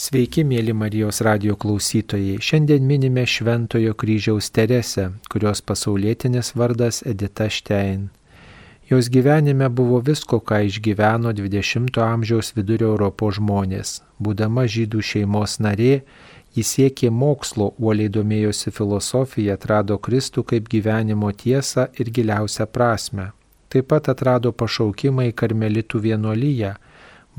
Sveiki, mėly Marijos radio klausytojai. Šiandien minime Šventojo kryžiaus Teresę, kurios pasaulietinis vardas Edita Štein. Jos gyvenime buvo visko, ką išgyveno 20-ojo amžiaus vidurio Europos žmonės. Būdama žydų šeimos narė, jis siekė mokslo, uoliai domėjosi filosofija, atrado Kristų kaip gyvenimo tiesą ir giliausią prasme. Taip pat atrado pašaukimą į karmelitų vienuolyje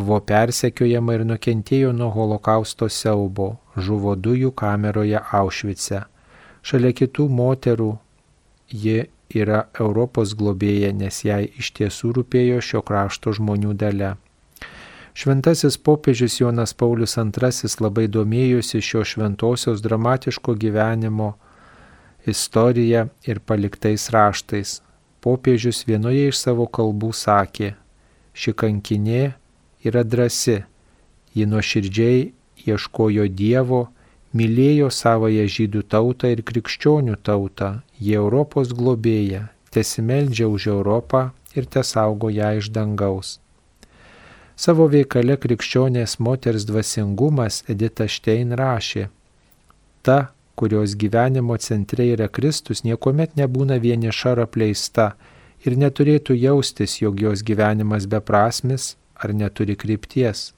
buvo persekiojama ir nukentėjo nuo holokausto siaubo, žuvo dujų kameroje Aušvice. Šalia kitų moterų ji yra Europos globėja, nes jai iš tiesų rūpėjo šio krašto žmonių dalė. Šventasis popiežius Jonas Paulius II labai domėjosi šio šventosios dramatiško gyvenimo istorija ir paliktais raštais. Popiežius vienoje iš savo kalbų sakė, ši kankinė yra drasi. Ji nuoširdžiai ieškojo Dievo, mylėjo savoje žydų tautą ir krikščionių tautą, jie Europos globėja, tesimeldžia už Europą ir tesaugo ją iš dangaus. Savo veikale krikščionės moters dvasingumas Edita Štein rašė, ta, kurios gyvenimo centre yra Kristus, niekuomet nebūna vieniša ar apleista ir neturėtų jaustis, jog jos gyvenimas beprasmis ar neturi krypties.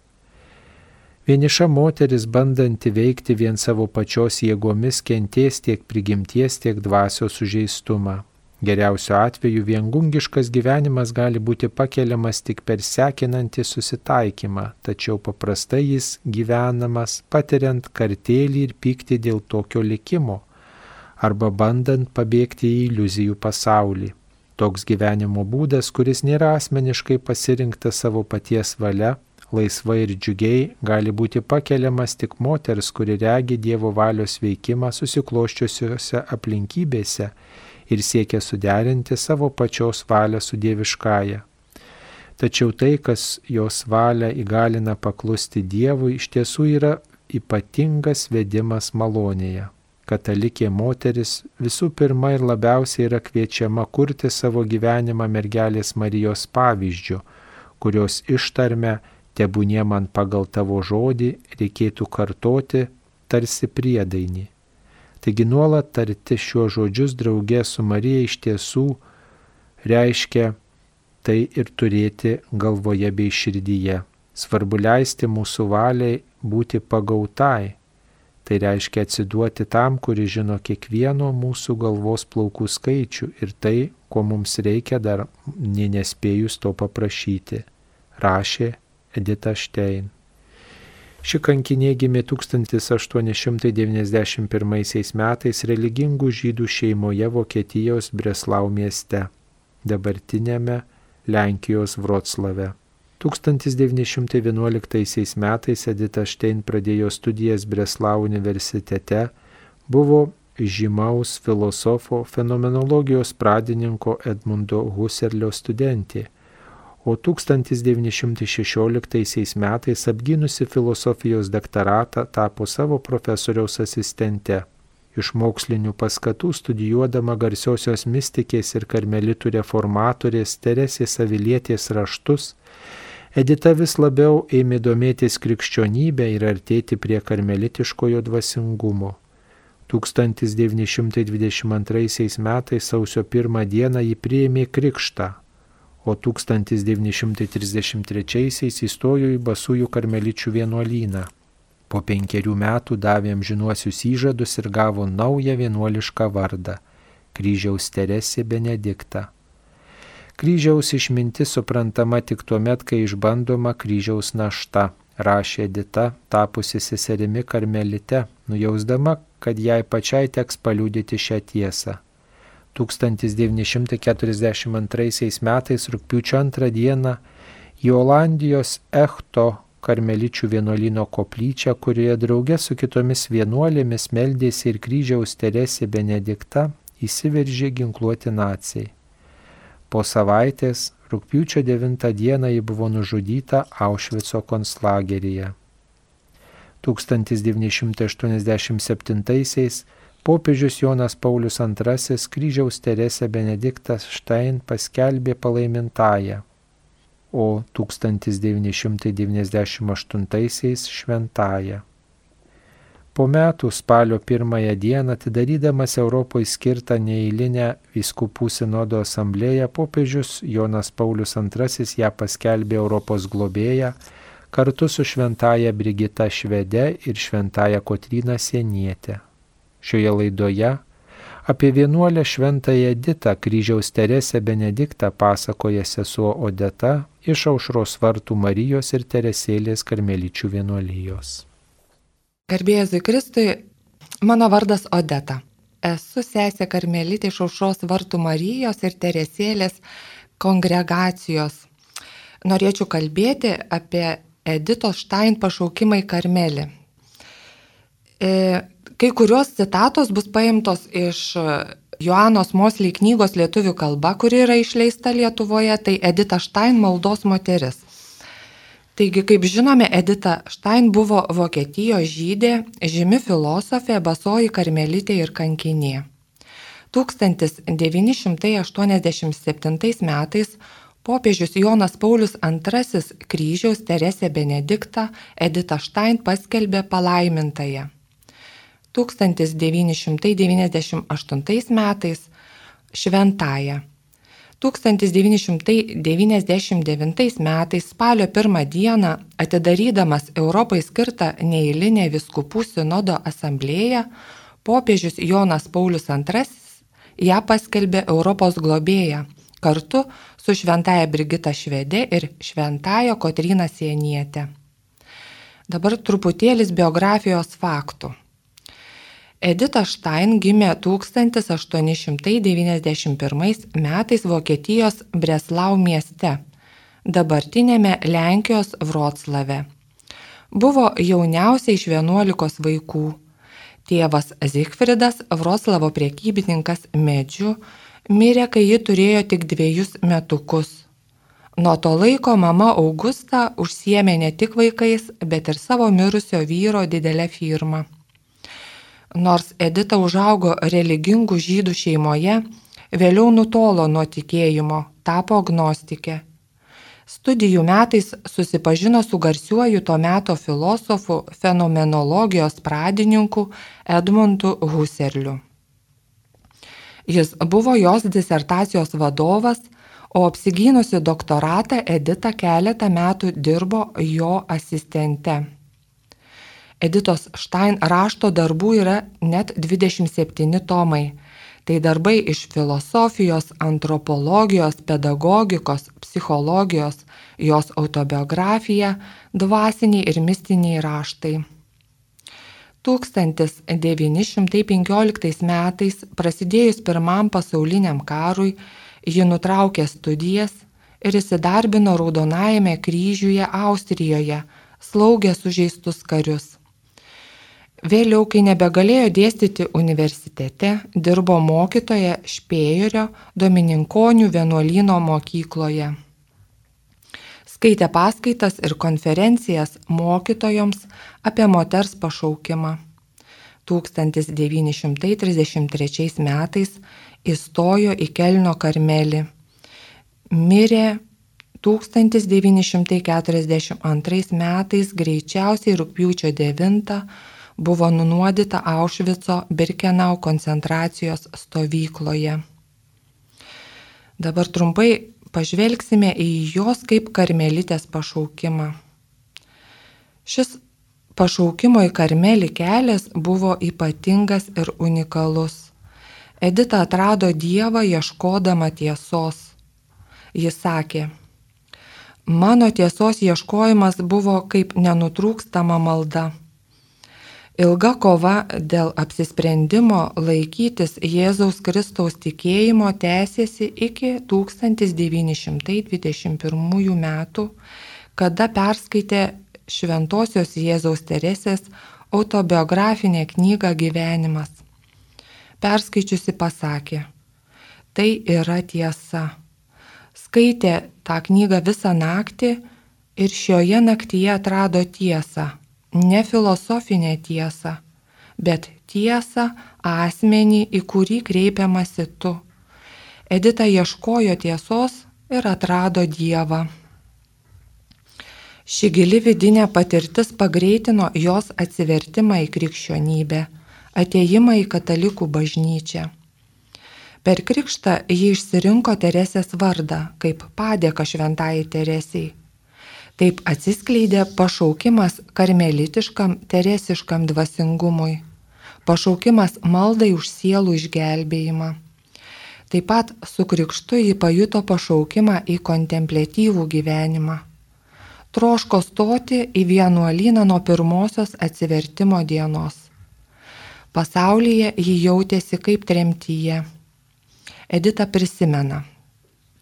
Vieniša moteris, bandanti veikti vien savo pačios jėgomis, kenties tiek prigimties, tiek dvasios sužeistumą. Geriausiu atveju viengungiškas gyvenimas gali būti pakeliamas tik per sekinantį susitaikymą, tačiau paprastai jis gyvenamas patiriant kartėlį ir pykti dėl tokio likimo, arba bandant pabėgti į iliuzijų pasaulį. Toks gyvenimo būdas, kuris nėra asmeniškai pasirinktas savo paties valia, laisvai ir džiugiai gali būti pakeliamas tik moters, kuri regi Dievo valios veikimą susikloščiusiuose aplinkybėse ir siekia suderinti savo pačios valią su dieviškąja. Tačiau tai, kas jos valią įgalina paklusti Dievui, iš tiesų yra ypatingas vedimas malonėje katalikė moteris visų pirma ir labiausiai yra kviečiama kurti savo gyvenimą mergelės Marijos pavyzdžių, kurios ištarme tebūnie man pagal tavo žodį reikėtų kartoti tarsi priedainį. Taigi nuolat tarti šiuos žodžius draugė su Marija iš tiesų reiškia tai ir turėti galvoje bei širdyje. Svarbu leisti mūsų valiai būti pagautai, Tai reiškia atsiduoti tam, kuris žino kiekvieno mūsų galvos plaukų skaičių ir tai, ko mums reikia dar nespėjus to paprašyti, rašė Edita Štein. Ši kankinė gimė 1891 metais religingų žydų šeimoje Vokietijos Breslau mieste, dabartinėme Lenkijos Vroclave. 1911 metais Edita Štein pradėjo studijas Breslau universitete, buvo žymaus filosofo fenomenologijos pradininko Edmundo Husserlio studentė, o 1916 metais apgynusi filosofijos doktoratą tapo savo profesoriaus asistente. Iš mokslinių paskatų studijuodama garsiosios mistikės ir karmelitų reformatorės Teresės Avilietės raštus, Edita vis labiau ėmė domėtis krikščionybę ir artėti prie karmelitiškojo dvasingumo. 1922 metais sausio 1 dieną ji priėmė krikštą, o 1933 įstojo į Basųjų karmeličių vienuolyną. Po penkerių metų davė amžinuosius įžadus ir gavo naują vienuolišką vardą - kryžiaus Teresė Benediktą. Kryžiaus išmintis suprantama tik tuo met, kai išbandoma kryžiaus našta, rašė Dita, tapusi seserimi karmelite, nujausdama, kad jai pačiai teks paliūdyti šią tiesą. 1942 metais rūpiučio antrą dieną į Olandijos Echto karmeličių vienuolino koplyčią, kurioje draugė su kitomis vienuolėmis meldėsi ir kryžiaus Teresė Benedikta, įsiveržė ginkluoti nacijai. Po savaitės, rūpiučio 9 dieną ji buvo nužudyta Aušvico konslageryje. 1987-aisiais popiežius Jonas Paulius II kryžiaus Teresę Benediktas Štain paskelbė palaimintąją, o 1998-aisiais šventąją. Po metų spalio pirmąją dieną atidarydamas Europoje skirtą neįlinę viskupų sinodo asamblėją, popiežius Jonas Paulius II ją paskelbė Europos globėją kartu su šventaja Brigita Švede ir šventaja Kotryna Sienietė. Šioje laidoje apie vienuolę šventąją Editą kryžiaus Teresę Benediktą pasakoja sesuo Odeta iš aušros vartų Marijos ir Teresėlės karmelyčių vienuolijos. Garbėjai Zikristui, mano vardas Odeta. Esu sesė karmelitė iš aušros vartų Marijos ir Teresėlės kongregacijos. Norėčiau kalbėti apie Editos Štain pašaukimą į karmelį. E, Kai kurios citatos bus paimtos iš Joanos Mosley knygos lietuvių kalba, kuri yra išleista Lietuvoje, tai Edita Štain maldos moteris. Taigi, kaip žinome, Edita Štain buvo Vokietijos žydė, žymi filosofė, basoji karmelitė ir kankinė. 1987 metais popiežius Jonas Paulius II kryžiaus Teresė Benediktą Edita Štain paskelbė palaimintąją. 1998 metais šventąją. 1999 metais spalio pirmą dieną atidarydamas Europai skirtą neįlinę viskupų sinodo asamblėją, popiežius Jonas Paulius II ją paskelbė Europos globėja kartu su šventaja Brigita Švedė ir šventaja Kotryna Sienietė. Dabar truputėlis biografijos faktų. Edita Štain gimė 1891 metais Vokietijos Breslau mieste, dabartinėme Lenkijos Vroclave. Buvo jauniausia iš 11 vaikų. Tėvas Zigfridas, Vroclavo priekybininkas medžių, mirė, kai ji turėjo tik dviejus metukus. Nuo to laiko mama Augusta užsiemė ne tik vaikais, bet ir savo mirusio vyro didelę firmą. Nors Edita užaugo religingų žydų šeimoje, vėliau nutolo nuo tikėjimo, tapo agnostikė. Studijų metais susipažino su garsiuoju to meto filosofu, fenomenologijos pradininku Edmundu Husserliu. Jis buvo jos disertacijos vadovas, o apsigynusi doktoratą Edita keletą metų dirbo jo asistente. Editos Štain rašto darbų yra net 27 tomai. Tai darbai iš filosofijos, antropologijos, pedagogikos, psichologijos, jos autobiografija, dvasiniai ir mistiniai raštai. 1915 metais, prasidėjus Pirmam pasauliniam karui, ji nutraukė studijas ir įsidarbino Raudonajame kryžiuje Austrijoje, slaugė sužeistus karius. Vėliau, kai nebegalėjo dėstyti universitete, dirbo mokytoje Špėjurio Domininkonių vienuolyno mokykloje. Skaitė paskaitas ir konferencijas mokytojoms apie moters pašaukimą. 1933 metais įstojo į Kelno karmelį. Mirė 1942 metais greičiausiai rūpiučio 9 buvo nunuodyta Aušvico Birkenau koncentracijos stovykloje. Dabar trumpai pažvelgsime į jos kaip karmelitės pašaukimą. Šis pašaukimo į karmelį kelias buvo ypatingas ir unikalus. Edita atrado Dievą ieškodama tiesos. Jis sakė, mano tiesos ieškojimas buvo kaip nenutrūkstama malda. Ilga kova dėl apsisprendimo laikytis Jėzaus Kristaus tikėjimo tęsėsi iki 1921 metų, kada perskaitė Šventojios Jėzaus Teresės autobiografinę knygą Gyvenimas. Perskaičiusi pasakė, tai yra tiesa. Skaitė tą knygą visą naktį ir šioje naktyje atrado tiesą ne filosofinę tiesą, bet tiesą asmenį, į kurį kreipiamasi tu. Edita ieškojo tiesos ir atrado Dievą. Ši gili vidinė patirtis pagreitino jos atsivertimą į krikščionybę, ateimą į katalikų bažnyčią. Per krikštą ji išsirinko Teresės vardą kaip padėka šventai Teresiai. Taip atsiskleidė pašaukimas karmelitiškam teresiškam dvasingumui, pašaukimas maldai už sielų išgelbėjimą. Taip pat su krikštu ji pajuto pašaukimą į kontemplatyvų gyvenimą troško stoti į vienuolyną nuo pirmosios atsivertimo dienos. Pasaulyje ji jautėsi kaip tremtyje. Edita prisimena.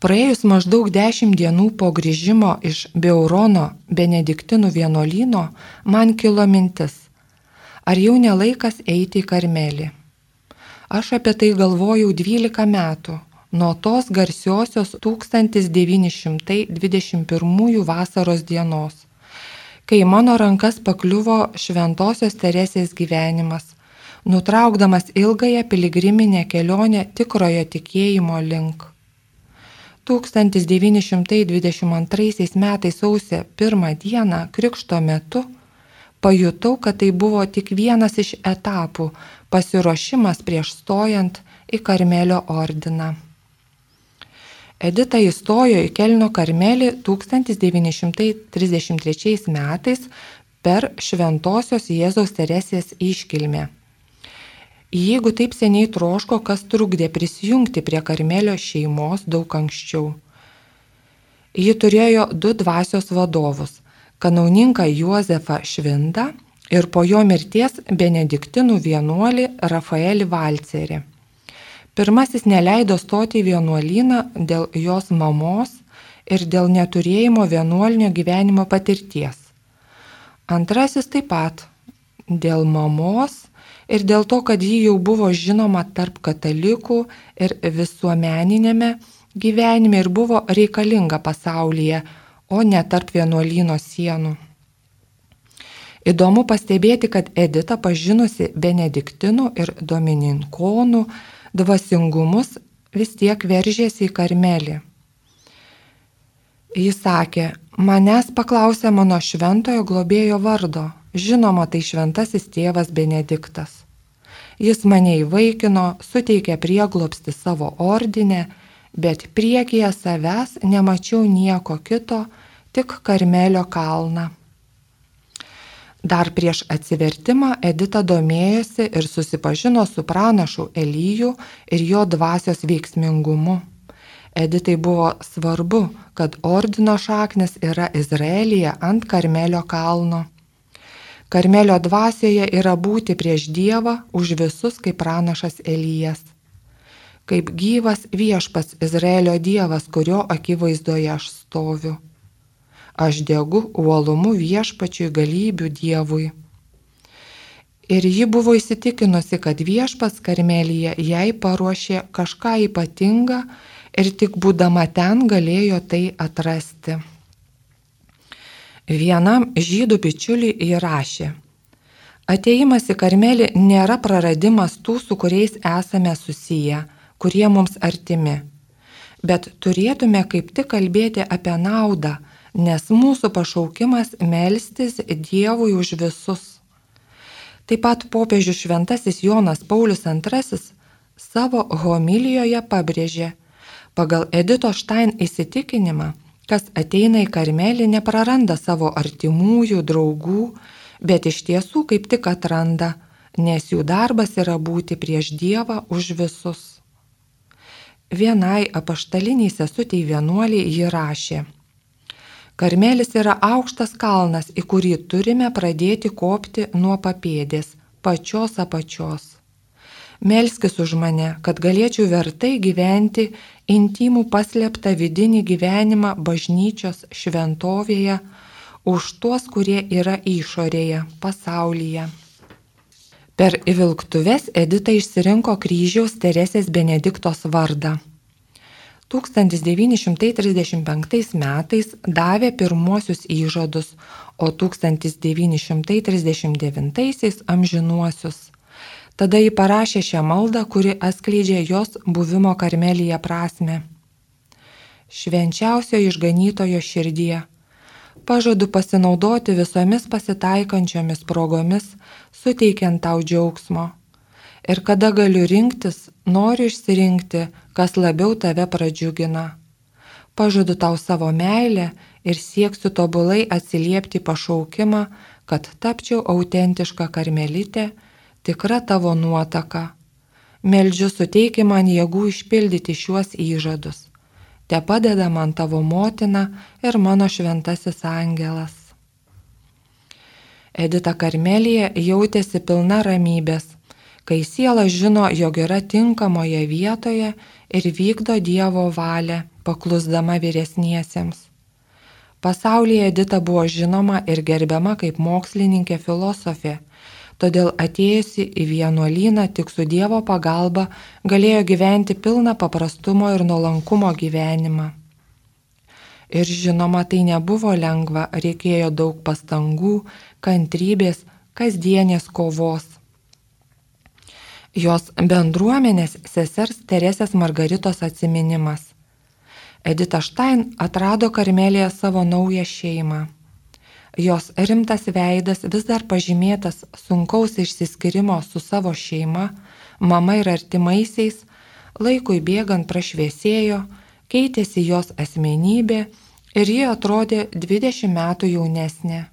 Praėjus maždaug dešimt dienų po grįžimo iš Beurono Benediktinų vienuolyno man kilo mintis, ar jau nelaikas eiti į Karmelį. Aš apie tai galvojau 12 metų nuo tos garsiosios 1921 vasaros dienos, kai mano rankas pakliuvo Šventojios Teresės gyvenimas, nutraukdamas ilgąją piligriminę kelionę tikrojo tikėjimo link. 1922 metais sausio pirmą dieną Krikšto metu pajutau, kad tai buvo tik vienas iš etapų pasiruošimas prieš stojant į Karmelio ordiną. Edita įstojo į Kelno karmelį 1933 metais per Šventojios Jėzaus Teresės iškilmę. Jeigu taip seniai troško, kas trukdė prisijungti prie Karmelio šeimos daug anksčiau. Ji turėjo du dvasios vadovus - kanauninką Juozefą Švindą ir po jo mirties benediktinų vienuolį Rafaelį Valcerį. Pirmasis neleido stoti į vienuolyną dėl jos mamos ir dėl neturėjimo vienuolinio gyvenimo patirties. Antrasis taip pat dėl mamos ir dėl to, kad ji jau buvo žinoma tarp katalikų ir visuomeninėme gyvenime ir buvo reikalinga pasaulyje, o ne tarp vienuolyno sienų. Įdomu pastebėti, kad Edita pažinusi benediktinų ir domininkonų dvasingumus vis tiek veržėsi į karmelį. Jis sakė, manęs paklausė mano šventojo globėjo vardo, žinoma tai šventasis tėvas Benediktas. Jis mane įvaikino, suteikė prieglopsti savo ordinę, bet priekyje savęs nemačiau nieko kito, tik Karmelio kalną. Dar prieš atsivertimą Edita domėjosi ir susipažino su pranašu Elyju ir jo dvasios veiksmingumu. Editai buvo svarbu, kad ordino šaknis yra Izraelyje ant Karmelio kalno. Karmelio dvasioje yra būti prieš Dievą už visus kaip pranašas Elyjas. Kaip gyvas viešpas Izraelio Dievas, kurio akivaizdoje aš stoviu aš degu uolumu viešpačiui galybių Dievui. Ir ji buvo įsitikinusi, kad viešpas Karmelija jai paruošė kažką ypatingą ir tik būdama ten galėjo tai atrasti. Vienam žydų bičiuliui įrašė. Ateimas į Karmelį nėra praradimas tų, su kuriais esame susiję, kurie mums artimi. Bet turėtume kaip tik kalbėti apie naudą, nes mūsų pašaukimas melstis Dievui už visus. Taip pat popiežius šventasis Jonas Paulius II savo homilijoje pabrėžė, pagal Edito Štain įsitikinimą, kas ateina į karmelį nepraranda savo artimųjų, draugų, bet iš tiesų kaip tik atranda, nes jų darbas yra būti prieš Dievą už visus. Vienai apaštaliniai sesutei vienuoliai ji rašė, Karmelis yra aukštas kalnas, į kurį turime pradėti kopti nuo papėdės, pačios apačios. Melskis už mane, kad galėčiau vertai gyventi intimų paslėptą vidinį gyvenimą bažnyčios šventovėje už tuos, kurie yra išorėje, pasaulyje. Per įvilktuves Edita išsirinko kryžiaus Teresės Benediktos vardą. 1935 metais davė pirmuosius įžadus, o 1939 amžinuosius. Tada jį parašė šią maldą, kuri atskleidžia jos buvimo karmelyje prasme. Švenčiausio išganytojo širdie, Pažadu pasinaudoti visomis pasitaikančiomis progomis, suteikiant tau džiaugsmo. Ir kada galiu rinktis, noriu išsirinkti, kas labiau tave pradžiugina. Pažadu tau savo meilę ir sieksiu tobulai atsiliepti pašaukimą, kad tapčiau autentiška karmelitė, tikra tavo nuotaka. Meldžiu suteiki man jėgų išpildyti šiuos įžadus. Te padeda man tavo motina ir mano šventasis angelas. Edita Karmelija jautėsi pilna ramybės, kai siela žino, jog yra tinkamoje vietoje ir vykdo Dievo valią, paklusdama vyresniesiems. Pasaulyje Edita buvo žinoma ir gerbiama kaip mokslininkė filosofė, todėl atėjusi į vienuolyną tik su Dievo pagalba galėjo gyventi pilną paprastumo ir nuolankumo gyvenimą. Ir žinoma, tai nebuvo lengva, reikėjo daug pastangų, kantrybės, kasdienės kovos. Jos bendruomenės sesers Teresės Margaritos atminimas. Edita Štain atrado Karmelėje savo naują šeimą. Jos rimtas veidas vis dar pažymėtas sunkaus išsiskirimo su savo šeima, mama ir artimaisiais, laikui bėgant prašviesėjo, keitėsi jos asmenybė ir ji atrodė 20 metų jaunesnė.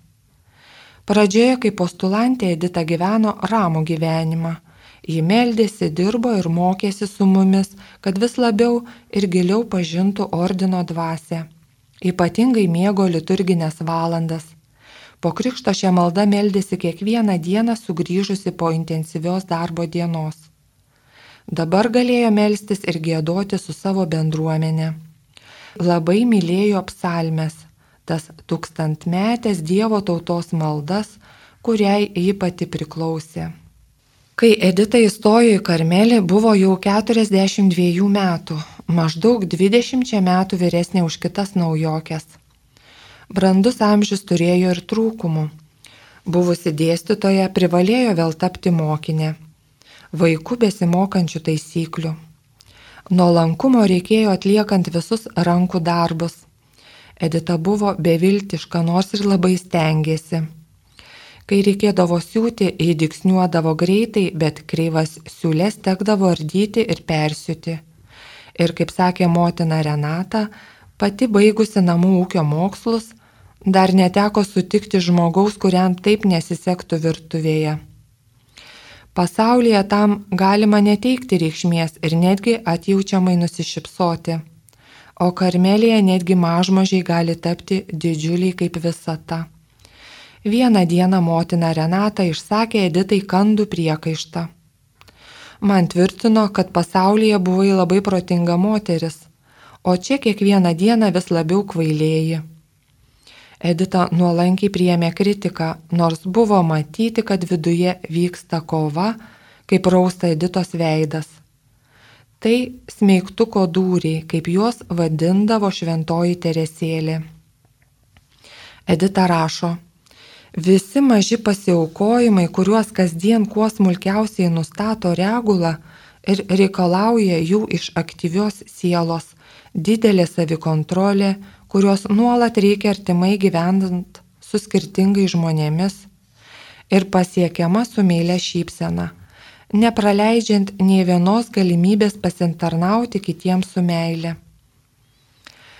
Pradžioje kaip postulantė Edita gyveno ramų gyvenimą Ji meldėsi, dirbo ir mokėsi su mumis, kad vis labiau ir giliau pažintų ordino dvasę. Ypatingai mėgo liturginės valandas. Po krikšto šią maldą meldėsi kiekvieną dieną sugrįžusi po intensyvios darbo dienos. Dabar galėjo melstis ir gėdoti su savo bendruomenė. Labai mylėjo psalmes, tas tūkstantmetės Dievo tautos maldas, kuriai ji pati priklausė. Kai Edita įstojo į Karmelį, buvo jau 42 metų, maždaug 20 metų vyresnė už kitas naujokės. Brandus amžius turėjo ir trūkumų. Buvusi dėstytoja privalėjo vėl tapti mokinė. Vaikų besimokančių taisyklių. Nuolankumo reikėjo atliekant visus rankų darbus. Edita buvo beviltiška, nors ir labai stengiasi. Kai reikėdavo siūti, jį diksniuodavo greitai, bet kreivas siūlės tekdavo ardyti ir persiūti. Ir kaip sakė motina Renata, pati baigusi namų ūkio mokslus, dar neteko sutikti žmogaus, kuriam taip nesisektų virtuvėje. Pasaulyje tam galima neteikti reikšmės ir netgi atjaučiamai nusišypsoti. O karmelėje netgi mažmožiai gali tapti didžiuliai kaip visata. Vieną dieną motina Renata išsakė Editai kandų priekaištą. Man tvirtino, kad pasaulyje buvai labai protinga moteris, o čia kiekvieną dieną vis labiau kvailėjai. Edita nuolankiai priėmė kritiką, nors buvo matyti, kad viduje vyksta kova, kaip rausta Editos veidas. Tai smeigtuko dūriai, kaip juos vadindavo šventoji Teresėlė. Edita rašo, Visi maži pasiaukojimai, kuriuos kasdien kuo smulkiausiai nustato regula ir reikalauja jų iš aktyvios sielos, didelė savikontrolė, kurios nuolat reikia artimai gyvendant su skirtingai žmonėmis ir pasiekiama su meilė šypsena, nepraleidžiant nie vienos galimybės pasitarnauti kitiems su meilė.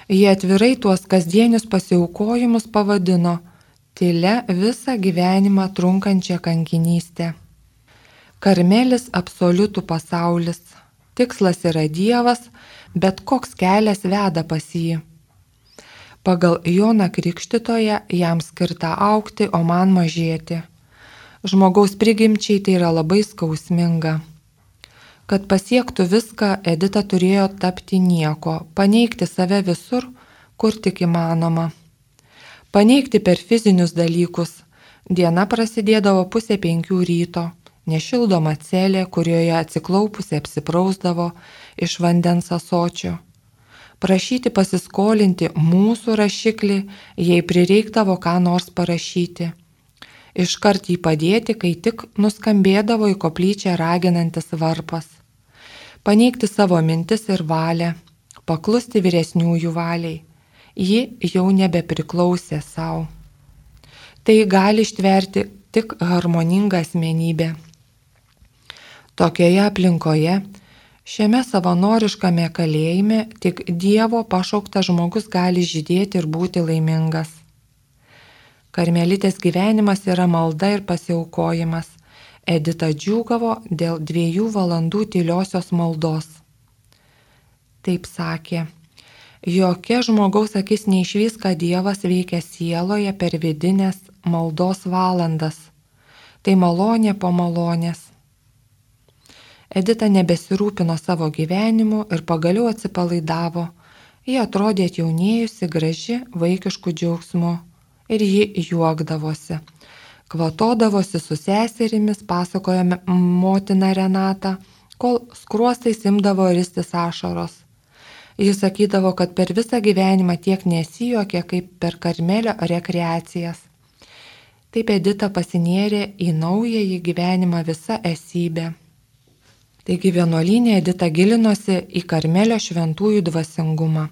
Jie atvirai tuos kasdienius pasiaukojimus pavadino tylia visą gyvenimą trunkančią kankinystę. Karmelis absoliutų pasaulis. Tikslas yra Dievas, bet koks kelias veda pas jį. Pagal Joną Krikštitoje jam skirta aukti, o man mažėti. Žmogaus prigimčiai tai yra labai skausminga. Kad pasiektų viską, Edita turėjo tapti nieko, paneigti save visur, kur tik įmanoma paneigti per fizinius dalykus. Diena prasidėdavo pusė penkių ryto, nešildoma celė, kurioje atsiklaupusi apsiprausdavo iš vandens asočio. Prašyti pasiskolinti mūsų rašiklį, jei prireikdavo ką nors parašyti. Iškart jį padėti, kai tik nuskambėdavo į koplyčią raginantis varpas. Paneigti savo mintis ir valią, paklusti vyresniųjų valiai ji jau nebepriklausė savo. Tai gali ištverti tik harmoninga asmenybė. Tokioje aplinkoje, šiame savanoriškame kalėjime, tik Dievo pašauktas žmogus gali žydėti ir būti laimingas. Karmelitės gyvenimas yra malda ir pasiaukojimas. Edita džiūgavo dėl dviejų valandų tyliosios maldos. Taip sakė, jokia žmogaus akis neišvys, kad Dievas veikia sieloje per vidinės maldos valandas. Tai malonė po malonės. Edita nebesirūpino savo gyvenimu ir pagaliau atsipalaidavo. Ji atrodė atjaunėjusi, graži, vaikiškų džiaugsmų ir ji juokdavosi. Kvatodavosi su seserimis, pasakojame motina Renata, kol skruostai simdavo ristis ašaros. Jis sakydavo, kad per visą gyvenimą tiek nesijokė kaip per karmelio rekreacijas. Taip Edita pasinėrė į naująjį gyvenimą visą esybę. Taigi vienuolinė Edita gilinosi į karmelio šventųjų dvasingumą.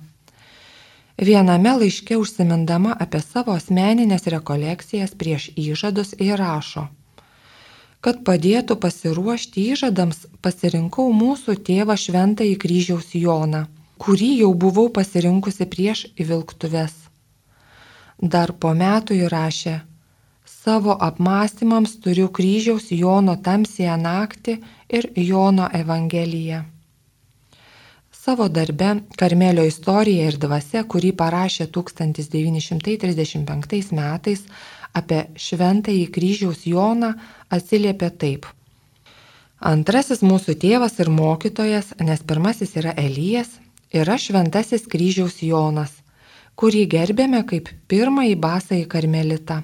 Viename laiške užsimindama apie savo asmeninės rekolekcijas prieš įžadus įrašo, kad padėtų pasiruošti įžadams pasirinkau mūsų tėvą šventąjį kryžiaus Joną kurį jau buvau pasirinkusi prieš įvilktuves. Dar po metų įrašė, savo apmąstymams turiu kryžiaus Jono tamsėje naktį ir Jono Evangeliją. Savo darbe Karmelio istorija ir dvasia, kurį parašė 1935 metais apie šventąjį kryžiaus Joną, atsiliepia taip. Antrasis mūsų tėvas ir mokytojas, nes pirmasis yra Elijas, yra šventasis kryžiaus Jonas, kurį gerbėme kaip pirmąjį basąjį karmelitą.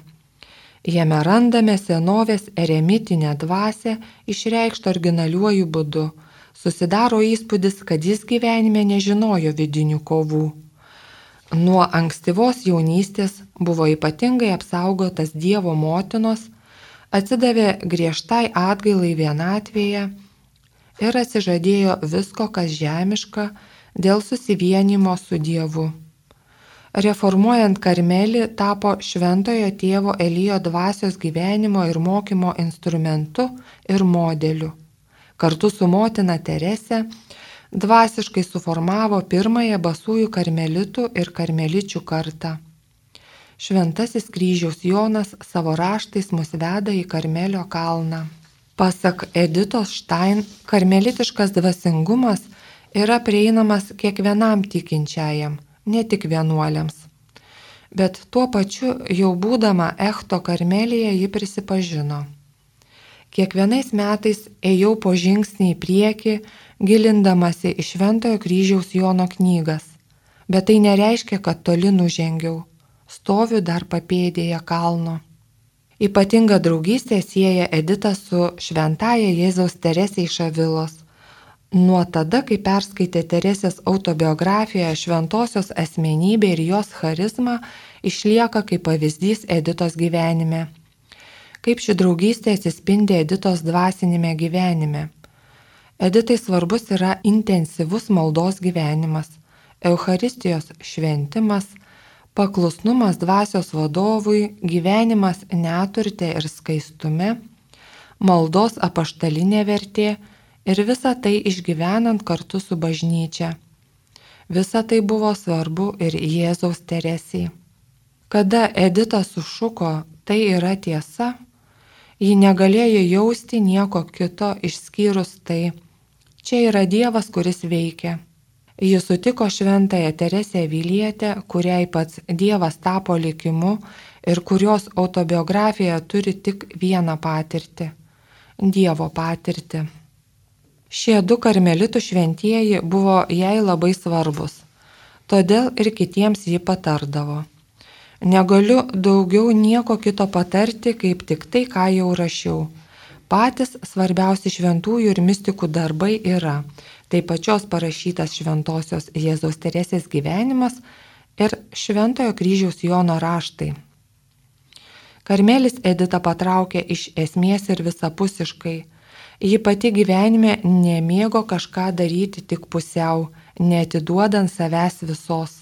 Jame randame senovės eremitinę dvasę išreikštą originaliuoju būdu. Susidaro įspūdis, kad jis gyvenime nežinojo vidinių kovų. Nuo ankstyvos jaunystės buvo ypatingai apsaugotas Dievo motinos, atsidavė griežtai atgailai vienatvėje ir atsižadėjo visko, kas žemiška, dėl susivienimo su Dievu. Reformuojant Karmelį tapo šventojo tėvo Elijo dvasios gyvenimo ir mokymo instrumentu ir modeliu. Kartu su motina Terese dvasiškai suformavo pirmąją basųjų karmelitų ir karmeličių kartą. Šventasis kryžiaus Jonas savo raštais mus veda į Karmelio kalną. Pasak Editos Štain, karmelitiškas dvasingumas yra prieinamas kiekvienam tikinčiajam, ne tik vienuoliams. Bet tuo pačiu jau būdama Echto karmelėje ji prisipažino. Kiekvienais metais ėjau po žingsnį į priekį, gilindamasi į Šventojo kryžiaus Jono knygas, bet tai nereiškia, kad toli nužengiau, stoviu dar papėdėje kalno. Ypatinga draugystė sieja Edita su šventaja Jėzaus Teresė iš Avilos, Nuo tada, kai perskaitė Teresės autobiografiją, šventosios asmenybė ir jos charizma išlieka kaip pavyzdys Editos gyvenime. Kaip ši draugystė atsispindi Editos dvasinėme gyvenime. Editai svarbus yra intensyvus maldos gyvenimas, Euharistijos šventimas, paklusnumas dvasios vadovui, gyvenimas neturte ir skaistume, maldos apaštalinė vertė, ir visą tai išgyvenant kartu su bažnyčia. Visa tai buvo svarbu ir Jėzaus Teresiai. Kada Edita sušuko, tai yra tiesa, ji negalėjo jausti nieko kito išskyrus tai. Čia yra Dievas, kuris veikia. Ji sutiko šventąją Teresę Vilietę, kuriai pats Dievas tapo likimu ir kurios autobiografija turi tik vieną patirtį - Dievo patirtį. Šie du karmelitų šventieji buvo jai labai svarbus, todėl ir kitiems ji patardavo. Negaliu daugiau nieko kito patarti, kaip tik tai, ką jau rašiau. Patys svarbiausi šventųjų ir mystikų darbai yra tai pačios parašytas šventosios Jėzaus Teresės gyvenimas ir šventojo kryžiaus Jono raštai. Karmelis Edita patraukė iš esmės ir visapusiškai, Ji pati gyvenime nemėgo kažką daryti tik pusiau, netiduodant savęs visos.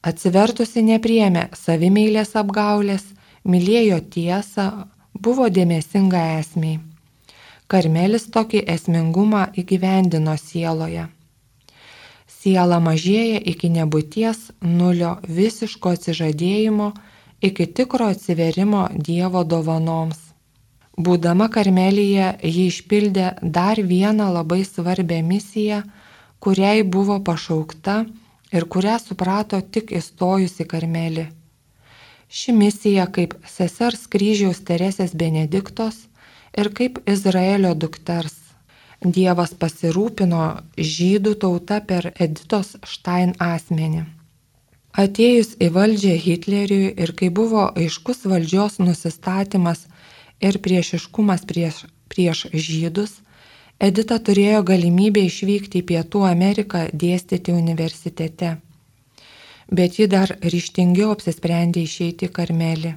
Atsivertusi nepriemė savimėlės apgaulės, mylėjo tiesą, buvo dėmesinga esmiai. Karmelis tokį esmingumą įgyvendino sieloje. Siela mažėja iki nebūties nulio visiško atsižadėjimo, iki tikro atsiverimo Dievo dovanoms. Būdama Karmelyje, ji išpildė dar vieną labai svarbę misiją, kuriai buvo pašaukta ir kurią suprato tik įstojusi Karmelį. Ši misija kaip sesers kryžiaus Teresės Benediktos ir kaip Izraelio dukters. Dievas pasirūpino žydų tauta per Editos Štain asmenį. Atėjus į valdžią Hitleriui ir kai buvo aiškus valdžios nusistatymas ir priešiškumas prieš, prieš žydus, Edita turėjo galimybę išvykti į Pietų Ameriką dėstyti universitete. Bet ji dar ryštingiau apsisprendė išeiti į Karmelį.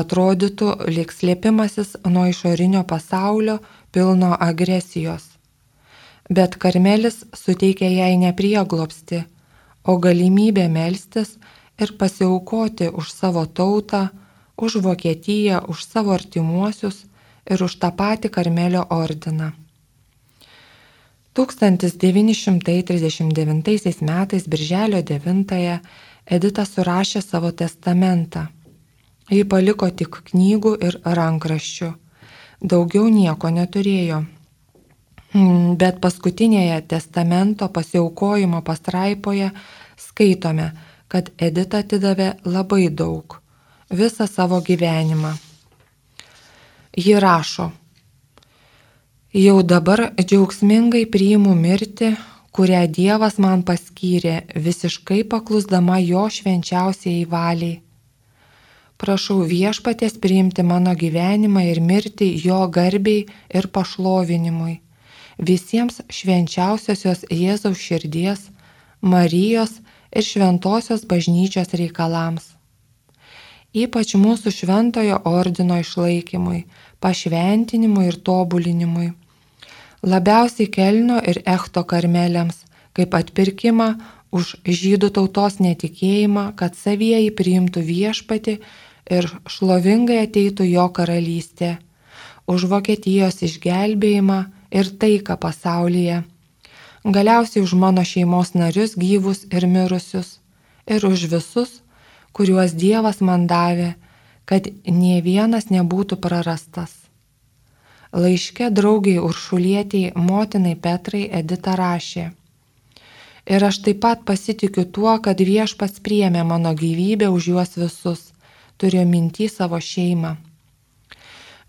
Atrodytų, lik slėpimasis nuo išorinio pasaulio pilno agresijos. Bet Karmelis suteikė jai neprieglopsti, o galimybę melstis ir pasiaukoti už savo tautą, už Vokietiją, už savo artimuosius ir už tą patį Karmelio ordiną. 1939 metais Birželio 9 Edita surašė savo testamentą. Ji paliko tik knygų ir rankraščių. Daugiau nieko neturėjo. Bet paskutinėje testamento pasiaukojimo pastraipoje skaitome, kad Edita atidavė labai daug - visą savo gyvenimą. Ji rašo, jau dabar džiaugsmingai priimu mirtį, kurią Dievas man paskyrė, visiškai paklusdama jo švenčiausiai valiai. Prašau viešpatės priimti mano gyvenimą ir mirti jo garbiai ir pašlovinimui. Visiems švenčiausiosios Jėzaus širdies, Marijos ir šventosios bažnyčios reikalams ypač mūsų šventojo ordino išlaikymui, pašventinimui ir tobulinimui. Labiausiai Kelno ir Echto karmeliams, kaip atpirkimą už žydų tautos netikėjimą, kad savieji priimtų viešpati ir šlovingai ateitų jo karalystė, už Vokietijos išgelbėjimą ir taiką pasaulyje, galiausiai už mano šeimos narius gyvus ir mirusius, ir už visus, kuriuos Dievas man davė, kad nie vienas nebūtų prarastas. Laiške draugiai Uršulietiai motinai Petrai Edita rašė. Ir aš taip pat pasitikiu tuo, kad viešpats priemė mano gyvybę už juos visus, turiu mintį savo šeimą.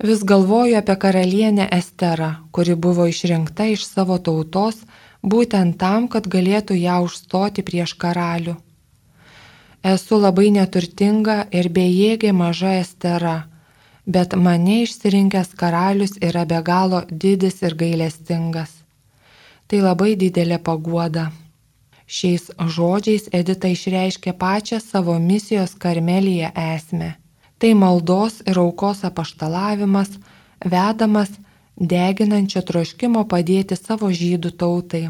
Vis galvoju apie karalienę Esterą, kuri buvo išrinkta iš savo tautos būtent tam, kad galėtų ją užstoti prieš karalių. Esu labai neturtinga ir bejėgė maža estera, bet mane išsirinkęs karalius yra be galo didis ir gailestingas. Tai labai didelė paguoda. Šiais žodžiais Edita išreiškė pačią savo misijos karmelyje esmę. Tai maldos ir aukos apaštalavimas, vedamas deginančio troškimo padėti savo žydų tautai.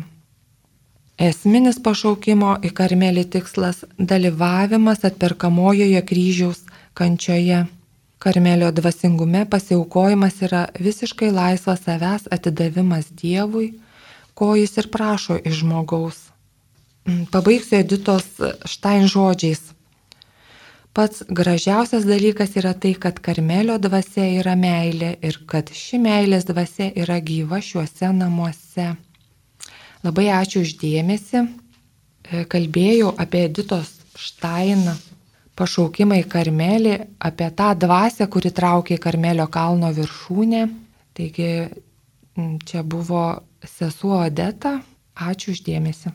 Esminis pašaukimo į karmelį tikslas - dalyvavimas atperkamojoje kryžiaus kančioje. Karmelio dvasingume pasiaukojimas yra visiškai laisvas savęs atidavimas Dievui, ko jis ir prašo iš žmogaus. Mm, pabaigsiu Editos Štain žodžiais. Pats gražiausias dalykas yra tai, kad Karmelio dvasia yra meilė ir kad ši meilės dvasia yra gyva šiuose namuose. Labai ačiū uždėmesi. E, kalbėjau apie Editos Štainą pašaukimą į Karmelį, apie tą dvasę, kuri traukė į Karmelio kalno viršūnę. Taigi čia buvo sesuo Odeta. Ačiū uždėmesi.